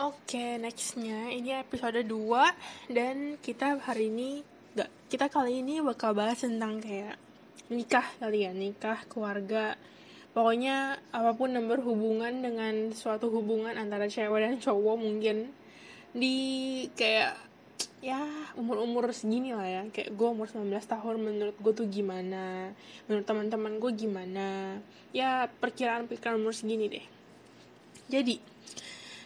Oke, nextnya. Ini episode 2 dan kita hari ini gak kita kali ini bakal bahas tentang kayak nikah kali ya, nikah, keluarga. Pokoknya apa pun yang berhubungan dengan suatu hubungan antara cewek dan cowok mungkin di kayak ya umur-umur segini lah ya. Kayak gue umur 19 tahun menurut gue tuh gimana? Menurut teman-teman gue gimana? Ya perkiraan perkiraan umur segini deh. Jadi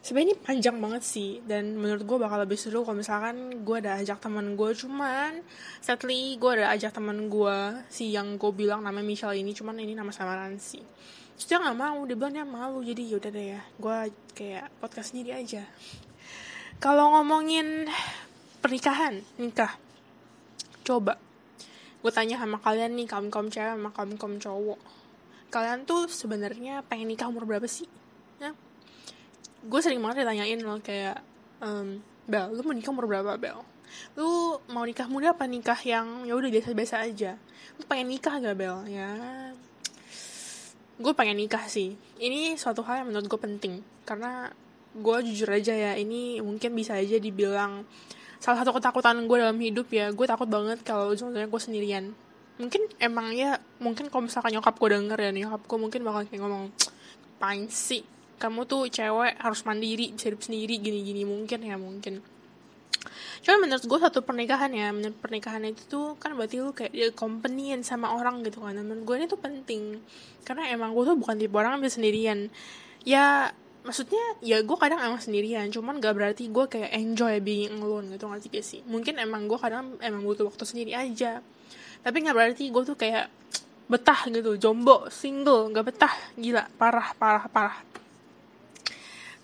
sebenarnya ini panjang banget sih dan menurut gue bakal lebih seru kalau misalkan gue ada ajak teman gue cuman sadly gue ada ajak teman gue si yang gue bilang namanya Michelle ini cuman ini nama samaran sih. Terus dia nggak mau dia bilang malu jadi yaudah deh ya gue kayak podcast sendiri aja. Kalau ngomongin pernikahan nikah coba. Gue tanya sama kalian nih kaum kaum cewek sama kaum kaum cowok. Kalian tuh sebenarnya pengen nikah umur berapa sih? Ya gue sering banget ditanyain loh kayak um, Bel lu mau nikah umur berapa Bel? Lu mau nikah muda apa nikah yang ya udah biasa-biasa aja? Lu pengen nikah gak Bel? Ya gue pengen nikah sih. Ini suatu hal yang menurut gue penting karena gue jujur aja ya ini mungkin bisa aja dibilang salah satu ketakutan gue dalam hidup ya. Gue takut banget kalau ujung-ujungnya gue sendirian. Mungkin emang ya mungkin kalau misalkan nyokap gue denger ya nyokap gue mungkin bakal kayak ngomong pain kamu tuh cewek harus mandiri bisa hidup sendiri gini-gini mungkin ya mungkin. Cuma menurut gue satu pernikahan ya menurut pernikahan itu tuh kan berarti lu kayak ya, companion sama orang gitu kan. Menurut gue ini tuh penting karena emang gue tuh bukan tipe orang yang bisa sendirian. Ya maksudnya ya gue kadang emang sendirian cuman gak berarti gue kayak enjoy being alone gitu ngerti gak sih? Mungkin emang gue kadang emang butuh waktu sendiri aja. Tapi gak berarti gue tuh kayak betah gitu jombo single gak betah gila parah parah parah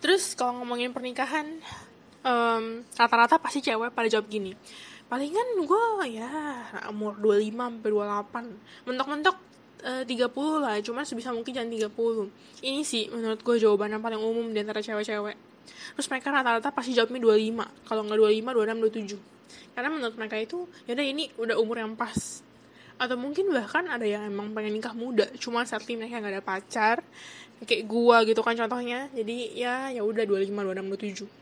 Terus kalau ngomongin pernikahan, um, rata-rata pasti cewek pada jawab gini. Palingan gue ya umur 25 sampai 28. Mentok-mentok uh, 30 lah, cuman sebisa mungkin jangan 30. Ini sih menurut gue jawaban yang paling umum di antara cewek-cewek. Terus mereka rata-rata pasti jawabnya 25. Kalau nggak 25, 26, 27. Karena menurut mereka itu, yaudah ini udah umur yang pas atau mungkin bahkan ada yang emang pengen nikah muda cuma saat ini mereka nggak ada pacar kayak gua gitu kan contohnya. Jadi ya ya udah 25 26 27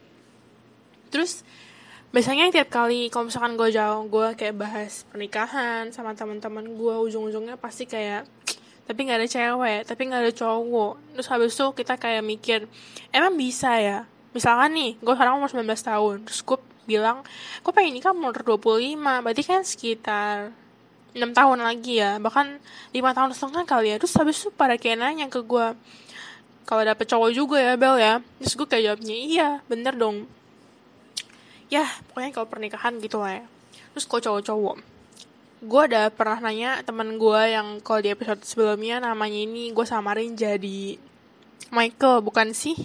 terus biasanya tiap kali kalau misalkan gue jauh gue kayak bahas pernikahan sama teman-teman gue ujung-ujungnya pasti kayak tapi nggak ada cewek tapi nggak ada cowok. Terus habis itu kita kayak mikir emang bisa ya? Misalkan nih gue sekarang umur 19 tahun terus gue bilang gue pengen nikah umur 25 berarti kan sekitar enam tahun lagi ya. Bahkan lima tahun setengah kali ya. Terus habis itu pada kayak nanya ke gue kalau dapet cowok juga ya Bel ya. Terus gue kayak jawabnya iya bener dong. Ya pokoknya kalau pernikahan gitu lah ya. Terus kalau cowok-cowok gue ada pernah nanya teman gue yang kalau di episode sebelumnya namanya ini gue samarin jadi Michael. Bukan sih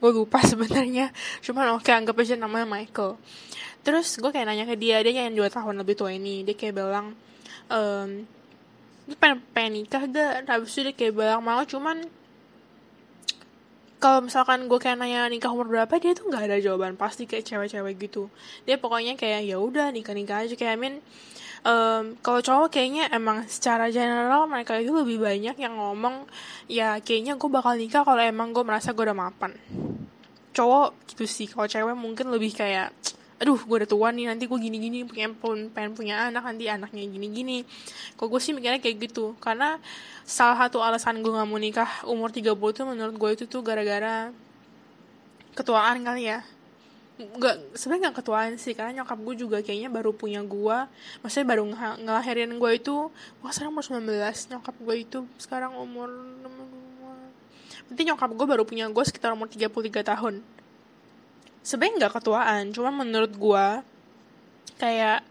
gue lupa sebenarnya. Cuman oke anggap aja namanya Michael. Terus gue kayak nanya ke dia dia yang dua tahun lebih tua ini. Dia kayak bilang um, lu pengen, pengen nikah gak? Habis itu dia kayak bilang mau cuman kalau misalkan gue kayak nanya nikah umur berapa dia tuh nggak ada jawaban. Pasti kayak cewek-cewek gitu. Dia pokoknya kayak ya udah nikah nikah aja. Kayak I mean um, kalau cowok kayaknya emang secara general mereka itu lebih banyak yang ngomong ya kayaknya gue bakal nikah kalau emang gue merasa gue udah mapan. Cowok gitu sih. Kalau cewek mungkin lebih kayak aduh gue udah tua nih nanti gue gini gini pengen pengen punya anak nanti anaknya gini gini kok gue sih mikirnya kayak gitu karena salah satu alasan gue nggak mau nikah umur 30 tuh menurut gue itu tuh gara-gara ketuaan kali ya. Nggak sebenarnya nggak ketuaan sih karena nyokap gue juga kayaknya baru punya gue maksudnya baru ng ngelahirin gue itu wah sekarang umur 19 nyokap gue itu sekarang umur berarti nyokap gue baru punya gue sekitar umur 33 tahun sebenarnya nggak ketuaan. Cuma menurut gue kayak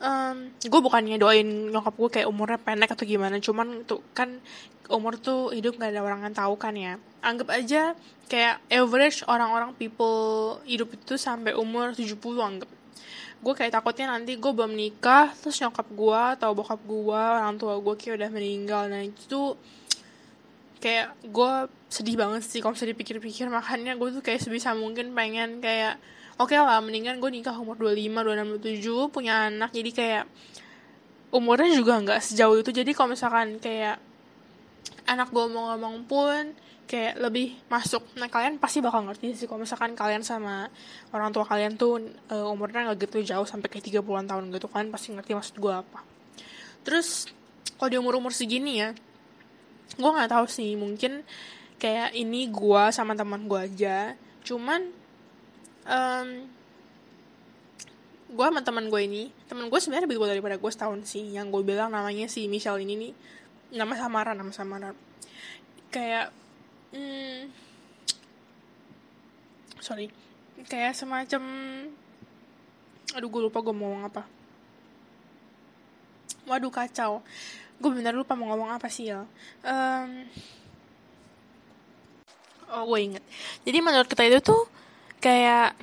um, gue bukannya doain nyokap gue kayak umurnya pendek atau gimana. Cuman tuh kan umur tuh hidup nggak ada orang yang tahu kan ya. Anggap aja kayak average orang-orang people hidup itu sampai umur 70 anggap. Gue kayak takutnya nanti gue belum nikah terus nyokap gue atau bokap gue orang tua gue kayak udah meninggal. Nah itu kayak gue sedih banget sih kalau bisa dipikir-pikir. Makanya gue tuh kayak sebisa mungkin pengen kayak oke okay lah mendingan gue nikah umur 25, 26, 27 punya anak. Jadi kayak umurnya juga nggak sejauh itu. Jadi kalau misalkan kayak anak gue mau ngomong pun kayak lebih masuk nah kalian pasti bakal ngerti sih kalau misalkan kalian sama orang tua kalian tuh uh, umurnya nggak gitu jauh sampai kayak 30-an tahun gitu. Kan pasti ngerti maksud gue apa. Terus kalau di umur-umur segini ya gue nggak tahu sih mungkin kayak ini gue sama teman gue aja. Cuman um, gue sama teman gue ini teman gue sebenarnya lebih tua daripada gue setahun sih. Yang gue bilang namanya si Michelle ini nih nama samaran nama samaran kayak hmm, sorry. Kayak semacam aduh gue lupa gue mau ngomong apa waduh kacau. Gue bener lupa mau ngomong apa sih ya um, oh gue inget. Jadi menurut kita itu tuh kayak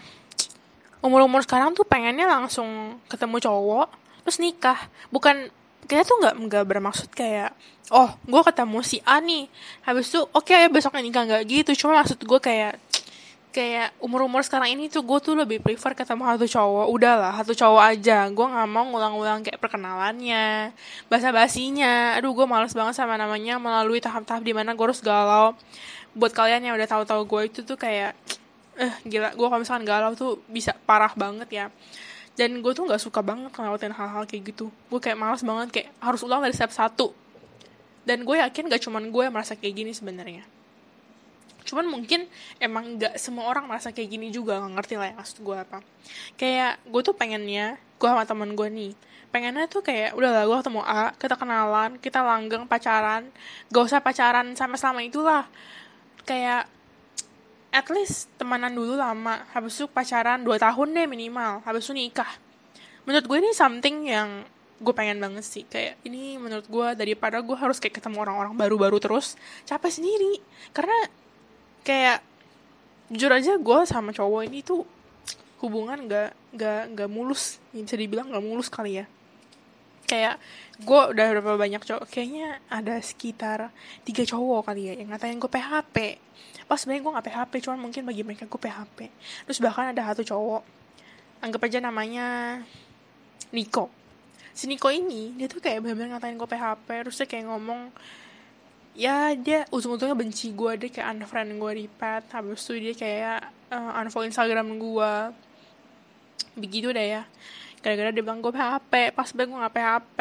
umur-umur sekarang tuh pengennya langsung ketemu cowok terus nikah. Bukan kita tuh nggak nggak bermaksud kayak oh gue ketemu si A nih habis itu oke okay, ya besoknya nikah. Nggak gitu. Cuma maksud gue kayak kayak umur-umur sekarang ini tuh gue tuh lebih prefer ketemu satu cowok. Udahlah satu cowok aja. Gue nggak mau ngulang-ngulang kayak perkenalannya bahasa basinya aduh gue males banget sama namanya melalui tahap-tahap di mana gue harus galau. Buat kalian yang udah tahu-tahu gue itu tuh kayak eh gila gue kalau misalkan galau tuh bisa parah banget ya. Dan gue tuh nggak suka banget ngelawatin hal-hal kayak gitu. Gue kayak malas banget kayak harus ulang dari step satu. Dan gue yakin gak cuman gue yang merasa kayak gini sebenarnya cuman mungkin emang gak semua orang merasa kayak gini juga nggak ngerti lah ya maksud gue apa. Kayak gue tuh pengennya gue sama teman gue nih pengennya tuh kayak udah lah gue ketemu A kita kenalan kita langgeng pacaran gak usah pacaran sama selama itulah. Kayak at least temenan dulu lama habis itu pacaran 2 tahun deh minimal habis itu nikah. Menurut gue ini something yang gue pengen banget sih kayak ini menurut gue daripada gue harus kayak ketemu orang-orang baru-baru terus capek sendiri. Karena kayak jujur aja gue sama cowok ini tuh hubungan gak gak gak mulus. Bisa dibilang gak mulus kali ya. Kayak gue udah berapa banyak cowok kayaknya ada sekitar tiga cowok kali ya yang ngatain gue PHP pas sebenarnya gue gak PHP cuman mungkin bagi mereka gue PHP terus bahkan ada satu cowok anggap aja namanya Niko. Si Niko ini dia tuh kayak bener-bener ngatain gue PHP terus dia kayak ngomong ya dia ujung-ujungnya benci gue dia kayak unfriend gue di pet. Habis itu dia kayak uh, unfollow Instagram gue begitu deh ya. Gara-gara dia bilang gue PHP pas gue gak PHP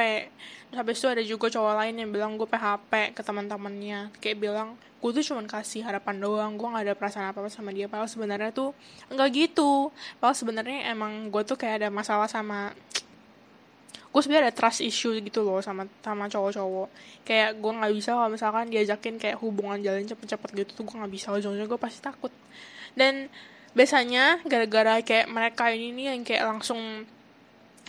terus habis itu ada juga cowok lain yang bilang gue PHP ke teman-temannya. Kayak bilang gue tuh cuma kasih harapan doang. Gue gak ada perasaan apa apa sama dia. Padahal sebenarnya tuh enggak gitu. Padahal sebenarnya emang gue tuh kayak ada masalah sama gue sebenarnya ada trust issue gitu loh sama sama cowok-cowok. Kayak gue nggak bisa kalau misalkan diajakin kayak hubungan jalan cepet-cepet gitu tuh gue nggak bisa. Ujung-ujungnya gue pasti takut. Dan biasanya gara-gara kayak mereka ini nih yang kayak langsung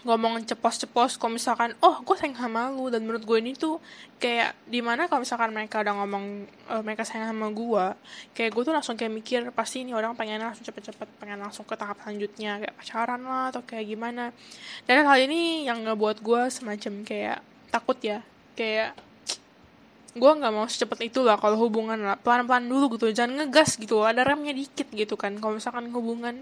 ngomong cepos-cepos kalau misalkan oh gue sayang sama lu. Dan menurut gue ini tuh kayak di mana kalau misalkan mereka udah ngomong uh, mereka sayang sama gue kayak gue tuh langsung kayak mikir pasti ini orang pengen langsung cepet-cepet pengen langsung ke tahap selanjutnya kayak pacaran lah atau kayak gimana. Dan hal ini yang ngebuat gue semacam kayak takut ya kayak gue nggak mau secepat itu lah kalau hubungan lah pelan-pelan dulu gitu jangan ngegas gitu ada remnya dikit gitu kan kalau misalkan hubungan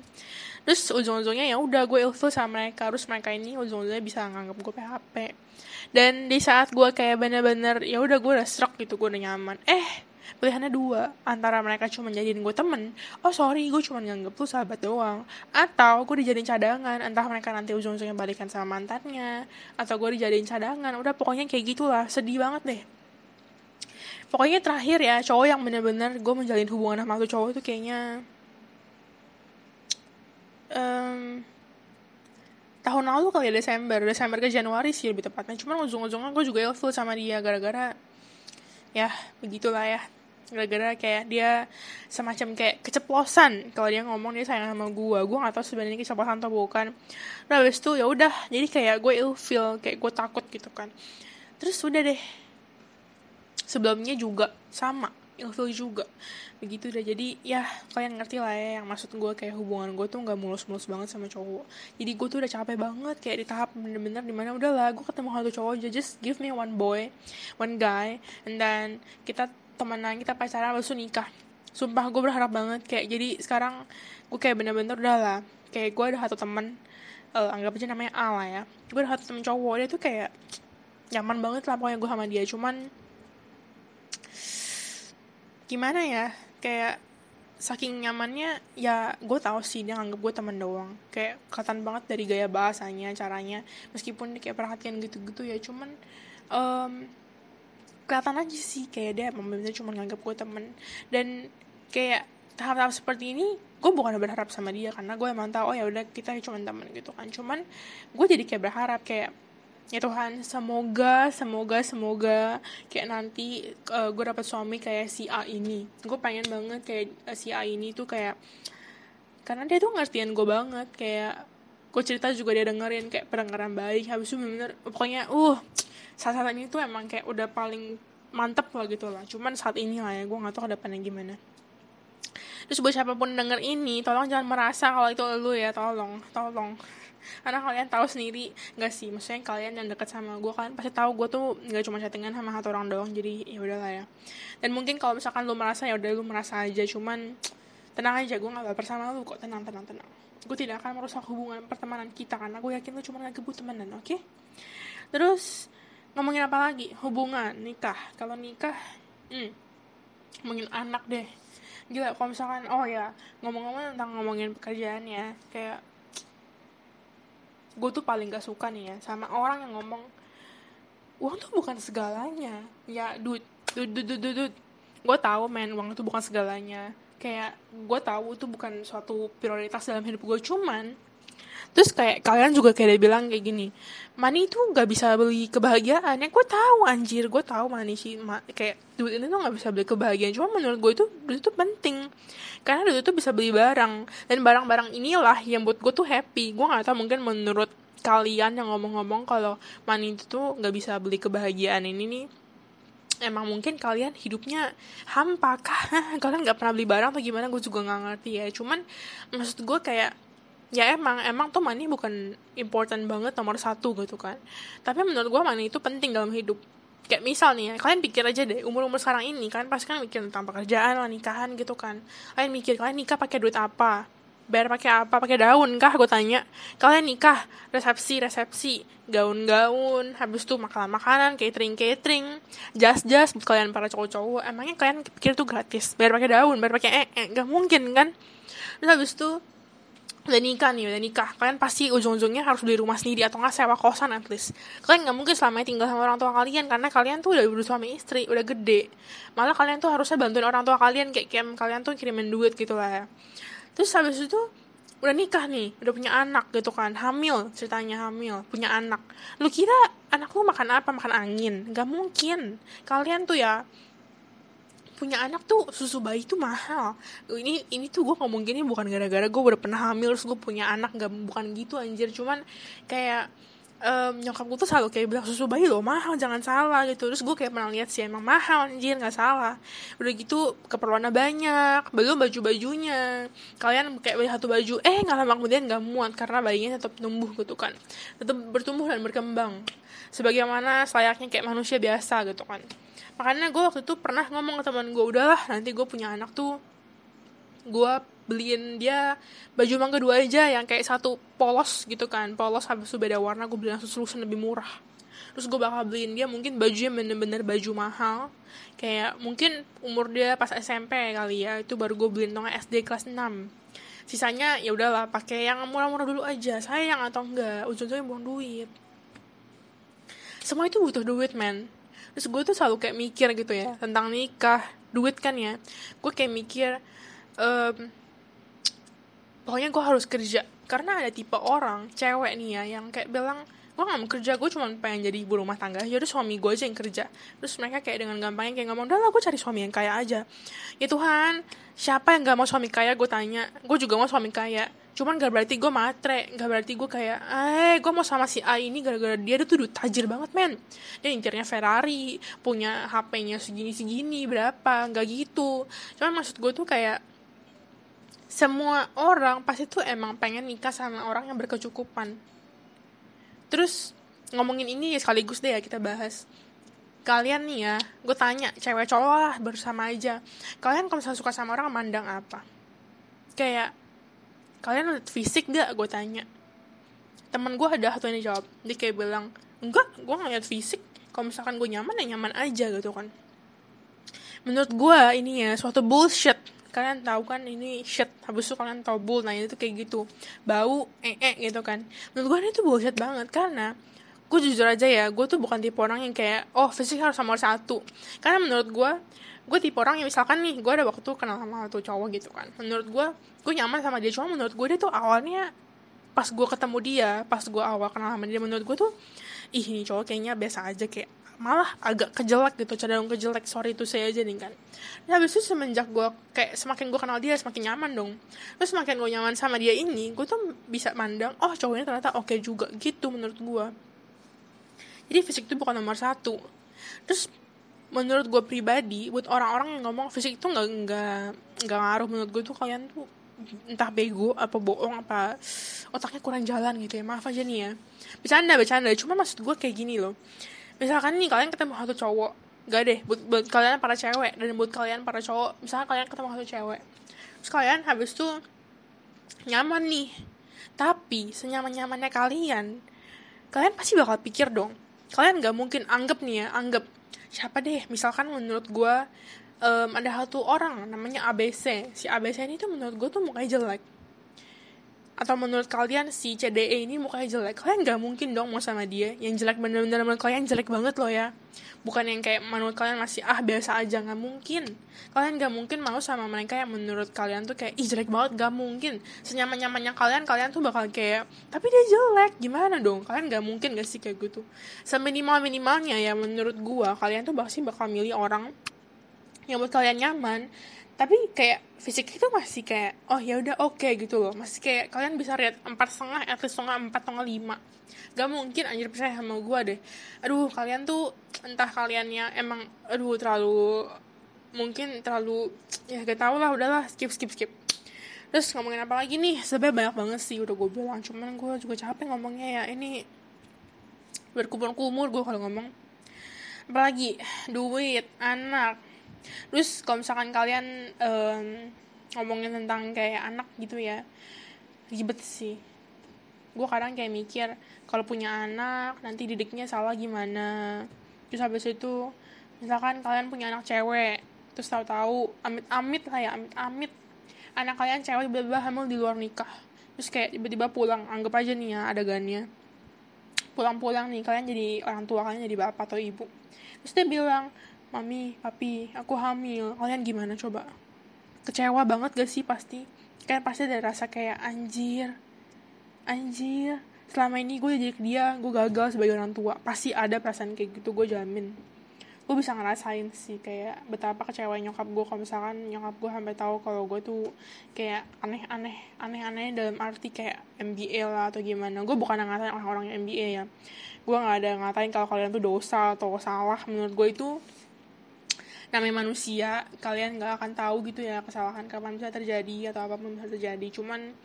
terus ujung-ujungnya ya udah gue ilfil sama mereka. Terus mereka ini ujung-ujungnya bisa nganggap gue PHP dan di saat gue kayak bener-bener ya udah gue udah struck gitu gue udah nyaman. Eh pilihannya dua. Antara mereka cuma jadiin gue temen. Oh sorry gue cuma nganggep lu sahabat doang. Atau gue dijadiin cadangan. Entah mereka nanti ujung-ujungnya balikan sama mantannya. Atau gue dijadiin cadangan. Udah pokoknya kayak gitulah. Sedih banget deh. Pokoknya terakhir ya cowok yang bener-bener gue menjalin hubungan sama tuh cowok itu kayaknya um, tahun lalu kali ya Desember. Desember ke Januari sih lebih tepatnya. Cuman ujung-ujungnya gue juga ilfil sama dia gara-gara ya begitulah ya. Gara-gara kayak dia semacam kayak keceplosan. Kalau dia ngomong dia sayang sama gue gue gak tahu sebenarnya keceplosan atau bukan. Nah habis itu ya udah. Jadi kayak gue ilfil kayak gue takut gitu kan. Terus udah deh. Sebelumnya juga sama ilfil juga. Begitu udah. Jadi ya kalian ngerti lah ya yang maksud gue kayak hubungan gue tuh nggak mulus-mulus banget sama cowok. Jadi gue tuh udah capek banget kayak di tahap bener-bener di mana udah lah gue ketemu satu cowok aja just give me one boy one guy and then kita temenan kita pacaran lalu nikah. Sumpah gue berharap banget kayak jadi sekarang gue kayak bener-bener udah lah kayak gue ada satu temen uh, anggap aja namanya A lah ya. Gue ada satu temen cowok dia tuh kayak nyaman banget lah pokoknya gue sama dia. Cuman gimana ya kayak saking nyamannya ya gue tahu sih dia nganggap gue teman doang. Kayak kelihatan banget dari gaya bahasanya caranya. Meskipun dia kayak perhatian gitu-gitu ya cuman um, kelihatan aja sih kayak dia emang bener cuma nganggap gue temen. Dan kayak tahap-tahap seperti ini gue bukan berharap sama dia karena gue emang tahu oh ya udah kita cuma temen gitu kan. Cuman gue jadi kayak berharap kayak ya Tuhan semoga semoga semoga kayak nanti uh, gue dapat suami kayak si A ini. Gue pengen banget kayak uh, si A ini tuh kayak karena dia tuh ngertiin gue banget kayak gue cerita juga dia dengerin kayak pendengaran baik. Habis itu bener, -bener pokoknya uh saat saat ini tuh emang kayak udah paling mantep lah gitu lah. Cuman saat ini lah ya gue nggak tahu ke depannya gimana. Terus buat siapa pun denger ini tolong jangan merasa kalau itu lu ya tolong tolong karena kalian tahu sendiri nggak sih? Maksudnya kalian yang deket sama gue kan pasti tahu gue tuh nggak cuma chattingan sama satu orang doang jadi ya udahlah ya. Dan mungkin kalau misalkan lu merasa ya udah lu merasa aja cuman tenang aja gue nggak baper sama lu kok. Tenang tenang tenang. Gue tidak akan merusak hubungan pertemanan kita karena gue yakin lu cuma nggak gebut temenan oke? Okay? terus ngomongin apa lagi? Hubungan nikah. Kalau nikah hmm, ngomongin anak deh. Gila kalau misalkan oh ya ngomong-ngomong tentang ngomongin pekerjaan ya kayak gue tuh paling gak suka nih ya sama orang yang ngomong uang tuh bukan segalanya. Ya duit duit duit duit duit gue tahu men uang itu bukan segalanya. Kayak gue tahu itu bukan suatu prioritas dalam hidup gue cuman terus kayak kalian juga kayak dia bilang kayak gini money itu nggak bisa beli kebahagiaan. Ya gue tahu anjir gue tahu money sih ma kayak duit ini tuh nggak bisa beli kebahagiaan. Cuma menurut gue itu duit itu penting. Karena duit itu bisa beli barang. Dan barang-barang inilah yang buat gue tuh happy. Gue nggak tahu mungkin menurut kalian yang ngomong-ngomong kalau money itu tuh nggak bisa beli kebahagiaan ini nih emang mungkin kalian hidupnya hampa kah? Kalian nggak pernah beli barang atau gimana? Gue juga nggak ngerti ya. Cuman maksud gue kayak ya emang emang tuh money bukan important banget nomor satu gitu kan. Tapi menurut gue money itu penting dalam hidup. Kayak misal nih ya kalian pikir aja deh umur umur sekarang ini kalian pasti kan mikir tentang pekerjaan lah nikahan gitu kan. Kalian mikir kalian nikah pakai duit apa? Bayar pakai apa? Pakai daun kah? Gue tanya. Kalian nikah resepsi resepsi. Gaun-gaun habis tuh makanan makanan catering catering. Jas jas buat kalian para cowok-cowok. Emangnya kalian pikir tuh gratis? Bayar pakai daun bayar pakai eh, eh gak mungkin kan? Terus habis tuh udah nikah nih udah nikah. Kalian pasti ujung-ujungnya harus beli rumah sendiri atau nggak sewa kosan at least. Kalian nggak mungkin selama tinggal sama orang tua kalian karena kalian tuh udah berdua suami istri udah gede. Malah kalian tuh harusnya bantuin orang tua kalian kayak kayak kalian tuh kirimin duit gitu lah ya. Terus habis itu udah nikah nih udah punya anak gitu kan. Hamil ceritanya hamil punya anak. Lu kira anak lu makan apa? Makan angin? Nggak mungkin. Kalian tuh ya punya anak tuh susu bayi tuh mahal. Ini ini tuh gue ngomong gini bukan gara-gara gue udah pernah hamil terus gue punya anak nggak bukan gitu anjir. Cuman kayak um, nyokap gue tuh selalu kayak bilang susu bayi loh mahal jangan salah gitu. Terus gue kayak pernah lihat sih emang mahal anjir nggak salah. Udah gitu keperluannya banyak belum baju bajunya kalian kayak beli satu baju eh nggak lama kemudian nggak muat karena bayinya tetap tumbuh gitu kan. Tetap bertumbuh dan berkembang. Sebagaimana selayaknya kayak manusia biasa gitu kan makanya gue waktu itu pernah ngomong ke teman gue udahlah nanti gue punya anak tuh gue beliin dia baju mangga dua aja yang kayak satu polos gitu kan polos habis itu beda warna gue beli langsung solution lebih murah. Terus gue bakal beliin dia mungkin baju yang bener-bener baju mahal kayak mungkin umur dia pas SMP kali ya itu baru gue beliin dong SD kelas 6 sisanya ya udahlah pakai yang murah-murah dulu aja sayang atau enggak ujung-ujungnya buang duit. Semua itu butuh duit man terus gue tuh selalu kayak mikir gitu ya tentang nikah duit kan ya. Gue kayak mikir um, pokoknya gue harus kerja. Karena ada tipe orang cewek nih ya yang kayak bilang gue gak mau kerja gue cuma pengen jadi ibu rumah tangga jadi suami gue aja yang kerja. Terus mereka kayak dengan gampangnya kayak ngomong udah lah gue cari suami yang kaya aja. Ya Tuhan siapa yang gak mau suami kaya? Gue tanya. Gue juga mau suami kaya cuman gak berarti gue matre gak berarti gue kayak eh gue mau sama si A ini gara-gara dia tuh udah tajir banget men. Dia nyetirnya Ferrari punya HP-nya segini-segini berapa gak gitu. Cuman maksud gue tuh kayak semua orang pasti tuh emang pengen nikah sama orang yang berkecukupan. Terus ngomongin ini ya sekaligus deh ya kita bahas. Kalian nih ya gue tanya cewek cowok lah bersama aja. Kalian kalau misalnya suka sama orang mandang apa? Kayak kalian lihat fisik gak gue tanya. Temen gue ada satu yang jawab dia kayak bilang enggak gue nggak lihat fisik. Kalau misalkan gue nyaman ya nyaman aja gitu kan. Menurut gue ini ya suatu bullshit. Kalian tahu kan ini shit. Habis itu kalian tahu bull. Nah itu kayak gitu. Bau eh eh gitu kan. Menurut gue ini tuh bullshit banget. Karena gue jujur aja ya gue tuh bukan tipe orang yang kayak oh fisik harus nomor satu. Karena menurut gue gue tipe orang yang misalkan nih gue ada waktu kenal sama satu cowok gitu kan. Menurut gue gue nyaman sama dia. Cuma menurut gue dia tuh awalnya pas gue ketemu dia pas gue awal kenal sama dia menurut gue tuh ih ini cowok kayaknya biasa aja kayak malah agak kejelek gitu cenderung kejelek. Sorry itu saya aja nih kan. Nah habis itu semenjak gue kayak semakin gue kenal dia semakin nyaman dong. Terus semakin gue nyaman sama dia ini gue tuh bisa mandang oh cowoknya ternyata oke okay juga gitu menurut gue. Jadi fisik itu bukan nomor satu. Terus menurut gue pribadi buat orang-orang yang ngomong fisik itu nggak nggak nggak ngaruh menurut gue tuh kalian tuh entah bego apa bohong apa otaknya kurang jalan gitu ya. Maaf aja nih ya. Bercanda bercanda. Cuma maksud gue kayak gini loh. Misalkan nih kalian ketemu satu cowok gak deh buat, buat kalian para cewek dan buat kalian para cowok misalkan kalian ketemu satu cewek terus kalian habis tuh nyaman nih tapi senyaman nyamannya kalian kalian pasti bakal pikir dong. Kalian gak mungkin anggap nih ya anggap siapa deh? Misalkan menurut gue um, ada satu orang namanya ABC si ABC ini tuh menurut gue tuh mukanya jelek atau menurut kalian si CDE ini mukanya jelek? Kalian gak mungkin dong mau sama dia. Yang jelek bener-bener menurut kalian jelek banget loh ya. Bukan yang kayak menurut kalian masih ah biasa aja. Gak mungkin. Kalian gak mungkin mau sama mereka yang menurut kalian tuh kayak ih jelek banget. Gak mungkin. Senyaman nyamannya kalian kalian tuh bakal kayak tapi dia jelek. Gimana dong? Kalian gak mungkin gak sih kayak gitu? Seminimal minimalnya ya menurut gua kalian tuh pasti bakal milih orang yang buat kalian nyaman tapi kayak fisik itu masih kayak oh ya udah oke okay, gitu loh. Masih kayak kalian bisa lihat empat setengah at least setengah empat setengah lima. Gak mungkin anjir percaya sama gue deh. Aduh kalian tuh entah kaliannya emang aduh terlalu mungkin terlalu ya gak tau lah udahlah skip skip skip. Terus ngomongin apa lagi nih? Sebenarnya banyak banget sih udah gue bilang. Cuman gue juga capek ngomongnya ya. Ini berkumur-kumur gue kalau ngomong. Apalagi duit anak terus kalau misalkan kalian um, ngomongin tentang kayak anak gitu ya ribet sih. Gue kadang kayak mikir kalau punya anak nanti didiknya salah gimana. Terus habis itu misalkan kalian punya anak cewek terus tahu-tahu amit-amit lah ya amit-amit. Anak kalian cewek tiba-tiba hamil di luar nikah. Terus kayak tiba-tiba pulang anggap aja nih ya adegannya. Pulang-pulang nih kalian jadi orang tua kalian jadi bapak atau ibu. Terus dia bilang mami papi aku hamil. Kalian gimana coba? Kecewa banget gak sih pasti? Kan pasti ada rasa kayak anjir anjir selama ini gue jadi dia gue gagal sebagai orang tua. Pasti ada perasaan kayak gitu gue jamin. Gue bisa ngerasain sih kayak betapa kecewa nyokap gue. Kalau misalkan nyokap gue sampai tahu kalau gue tuh kayak aneh-aneh aneh-aneh dalam arti kayak MBA lah atau gimana. Gue bukan ngatain orang-orang yang MBA ya. Gue nggak ada ngatain kalau kalian tuh dosa atau salah. Menurut gue itu namanya manusia kalian nggak akan tahu gitu ya kesalahan kapan bisa terjadi atau apa pun bisa terjadi. Cuman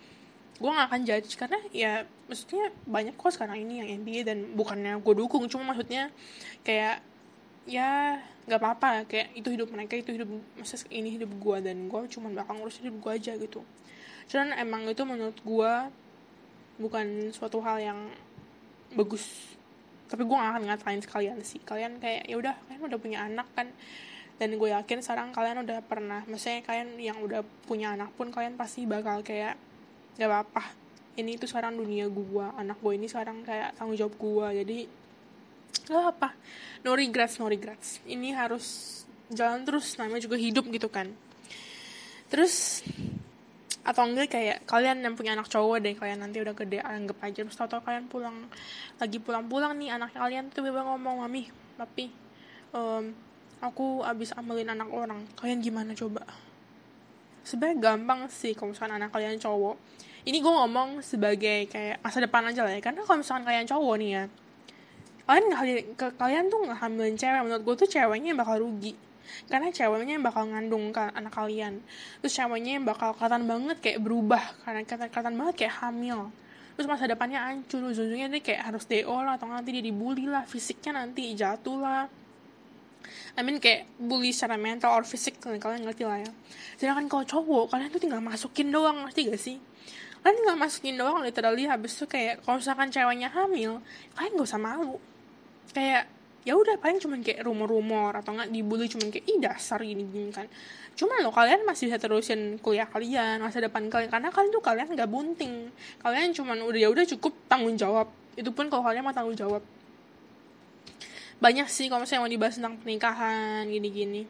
gue gak akan judge karena ya maksudnya banyak kok sekarang ini yang NBA dan bukannya gue dukung cuma maksudnya kayak ya nggak apa-apa kayak itu hidup mereka itu hidup masa ini hidup gue dan gue cuma bakal ngurus hidup gue aja gitu. Cuman emang itu menurut gue bukan suatu hal yang bagus. Tapi gue gak akan ngatain sekalian sih. Kalian kayak ya udah kalian udah punya anak kan dan gue yakin sekarang kalian udah pernah maksudnya kalian yang udah punya anak pun kalian pasti bakal kayak gak apa-apa ini itu sekarang dunia gue anak gue ini sekarang kayak tanggung jawab gue jadi gak apa no regrets no regrets. Ini harus jalan terus namanya juga hidup gitu kan. Terus atau enggak kayak kalian yang punya anak cowok deh kalian nanti udah gede anggap aja. Terus tau-tau kalian pulang lagi pulang-pulang nih anak kalian tuh tiba ngomong mami papi um, aku abis amelin anak orang. Kalian gimana coba? Sebenarnya gampang sih kalau misalkan anak kalian cowok. Ini gue ngomong sebagai kayak masa depan aja lah ya. Karena kalau misalkan kalian cowok nih ya kalian ke kalian tuh nggak hamilin cewek. Menurut gue tuh ceweknya yang bakal rugi. Karena ceweknya yang bakal ngandung kan anak kalian. Terus ceweknya yang bakal kelihatan banget kayak berubah. Karena kelihatan banget kayak hamil. Terus masa depannya hancur. Ujung-ujungnya dia kayak harus do lah. Atau nanti dia dibully lah. Fisiknya nanti jatuh lah I mean kayak bully secara mental or fisik kalian ngerti lah ya. Sedangkan kalau cowok kalian tuh tinggal masukin doang ngerti gak sih? Kalian tinggal masukin doang literally habis tuh kayak kalau misalkan ceweknya hamil kalian gak usah malu. Kayak ya udah paling cuman kayak rumor-rumor atau nggak dibully cuman kayak ih dasar gini gini kan. Cuma lo kalian masih bisa terusin kuliah kalian masa depan kalian karena kalian tuh kalian nggak bunting. Kalian cuman udah ya udah cukup tanggung jawab. Itu pun kalau kalian mau tanggung jawab banyak sih kalau misalnya mau dibahas tentang pernikahan gini-gini.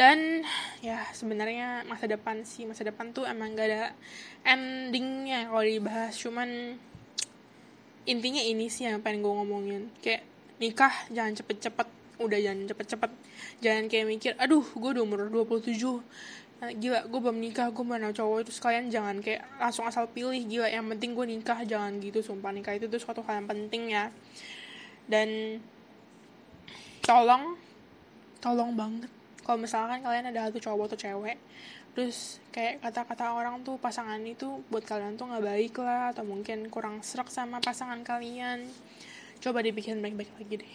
Dan ya sebenarnya masa depan sih. Masa depan tuh emang gak ada endingnya kalau dibahas. Cuman intinya ini sih yang pengen gue ngomongin. Kayak nikah jangan cepet-cepet. Udah jangan cepet-cepet. Jangan kayak mikir aduh gue udah umur 27 nah, gila gue belum nikah. Gue mana cowok. Itu sekalian jangan kayak langsung asal pilih. Gila yang penting gue nikah. Jangan gitu sumpah. Nikah itu tuh suatu hal yang penting ya. Dan tolong. Tolong banget. Kalau misalkan kalian ada satu cowok atau cewek terus kayak kata-kata orang tuh pasangan itu buat kalian tuh nggak baik lah atau mungkin kurang serak sama pasangan kalian coba dibikin baik-baik lagi deh.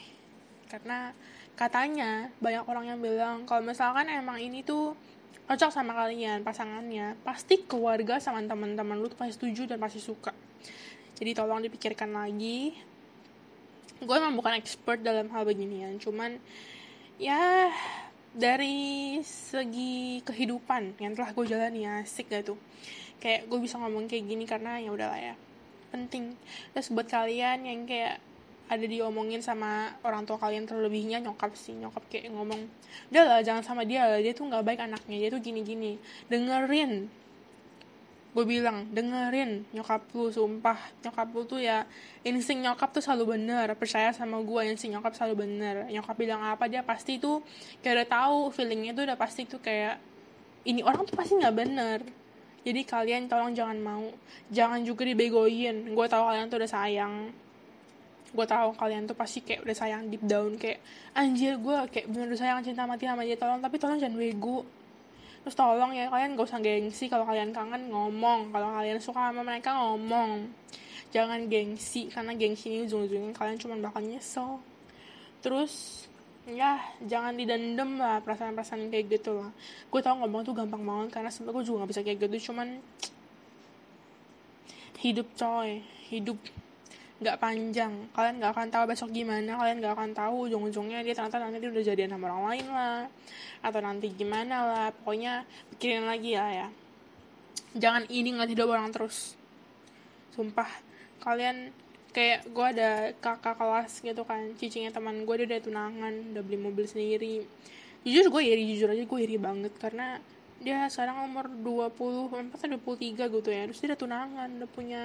Karena katanya banyak orang yang bilang kalau misalkan emang ini tuh cocok sama kalian pasangannya pasti keluarga sama teman-teman lu tuh pasti setuju dan pasti suka. Jadi tolong dipikirkan lagi gue emang bukan expert dalam hal beginian cuman ya dari segi kehidupan yang telah gue jalani ya asik gak tuh? Kayak gue bisa ngomong kayak gini karena ya udahlah ya penting. Terus buat kalian yang kayak ada diomongin sama orang tua kalian terlebihnya nyokap sih nyokap kayak ngomong udah lah jangan sama dia lah dia tuh nggak baik anaknya dia tuh gini gini dengerin gue bilang dengerin nyokap lu sumpah. Nyokap lu tuh ya insting nyokap tuh selalu bener. Percaya sama gue insting nyokap selalu bener. Nyokap bilang apa dia pasti tuh kayak udah tahu feelingnya tuh udah pasti tuh kayak ini orang tuh pasti nggak bener. Jadi kalian tolong jangan mau jangan juga dibegoin. Gue tahu kalian tuh udah sayang. Gue tahu kalian tuh pasti kayak udah sayang deep down kayak anjir gue kayak bener udah sayang cinta mati sama dia. Tolong tapi tolong jangan bego terus tolong ya kalian gak usah gengsi kalau kalian kangen ngomong. Kalau kalian suka sama mereka ngomong. Jangan gengsi karena gengsi ini ujung-ujungnya kalian cuma bakal nyesel. Terus ya jangan didendam lah perasaan-perasaan kayak gitu lah. Gue tau ngomong tuh gampang banget karena sebenernya gue juga gak bisa kayak gitu. Cuman hidup coy. Hidup nggak panjang. Kalian nggak akan tahu besok gimana kalian nggak akan tahu ujung-ujungnya dia ternyata nanti dia udah jadian sama orang lain lah atau nanti gimana lah. Pokoknya pikirin lagi ya ya. Jangan ini nggak hidup orang terus. Sumpah. Kalian kayak gue ada kakak kelas gitu kan cicinya teman gue dia udah tunangan udah beli mobil sendiri. Jujur gue iri jujur aja gue iri banget karena dia sekarang umur 20 empat atau 23 gitu ya. Terus dia udah tunangan udah punya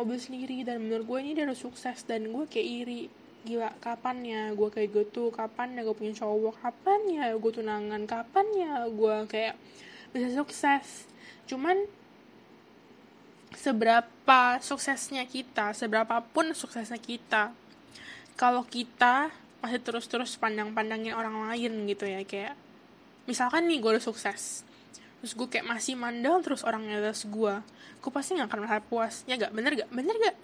mobil sendiri dan menurut gue ini dia udah sukses dan gue kayak iri. Gila kapan ya gue kayak gitu? Kapan ya gue punya cowok? Kapan ya gue tunangan? Kapan ya gue kayak bisa sukses? Cuman seberapa suksesnya kita seberapa pun suksesnya kita kalau kita masih terus-terus pandang-pandangin orang lain gitu ya kayak misalkan nih gue udah sukses terus gue kayak masih mandang terus orang atas gue gue pasti gak akan merasa puas. Ya gak bener gak bener gak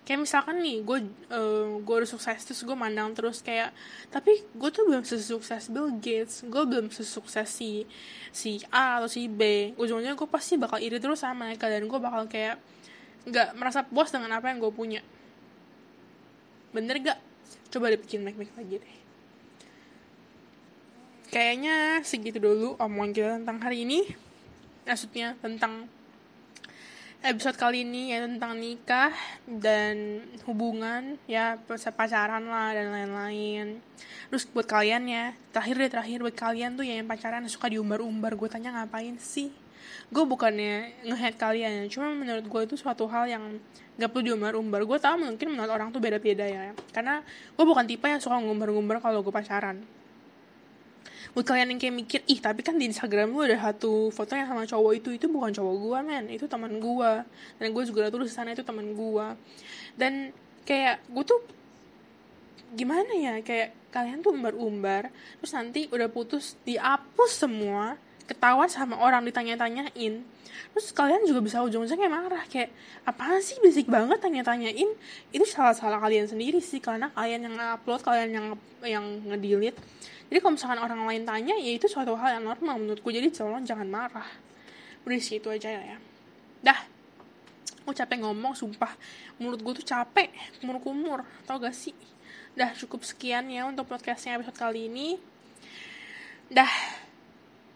kayak misalkan nih gue uh, gue udah sukses terus gue mandang terus kayak tapi gue tuh belum sesukses Bill Gates. Gue belum sesukses si si A atau si B. Ujungnya gue pasti bakal iri terus sama mereka dan gue bakal kayak nggak merasa puas dengan apa yang gue punya. Bener gak coba dipikirin baik-baik lagi deh kayaknya segitu dulu omongan kita tentang hari ini. Maksudnya tentang episode kali ini ya tentang nikah dan hubungan ya pacaran lah dan lain-lain. Terus buat kalian ya terakhir deh terakhir buat kalian tuh ya yang pacaran suka diumbar-umbar. Gue tanya ngapain sih? Gue bukannya ngehead kalian ya cuma menurut gue itu suatu hal yang gak perlu diumbar-umbar. Gue tau mungkin menurut orang tuh beda-beda ya karena gue bukan tipe yang suka ngumbar-ngumbar kalau gue pacaran buat kalian yang kayak mikir ih tapi kan di Instagram gue ada satu foto yang sama cowok itu itu bukan cowok gue men. Itu teman gue dan gue juga tulis sana itu teman gue dan kayak gue tuh gimana ya kayak kalian tuh umbar-umbar terus nanti udah putus dihapus semua ketawa sama orang ditanya-tanyain. Terus kalian juga bisa ujung-ujungnya marah kayak apa sih? Basic banget tanya-tanyain. Itu salah-salah kalian sendiri sih karena kalian yang upload kalian yang yang ngedelete. Jadi kalau misalkan orang lain tanya ya itu suatu hal yang normal menurutku. Jadi tolong jangan marah. Udah sih itu aja ya. Dah. Aku capek ngomong sumpah. Mulut gue tuh capek kumur kumur tau gak sih? Dah cukup sekian ya untuk podcastnya episode kali ini. Dah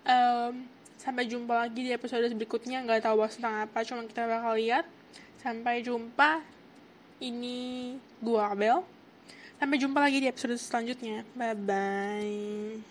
um, sampai jumpa lagi di episode berikutnya. Nggak tahu bahas tentang apa cuma kita bakal lihat. Sampai jumpa. Ini gua Abel. Sampai jumpa lagi di episode selanjutnya. Bye bye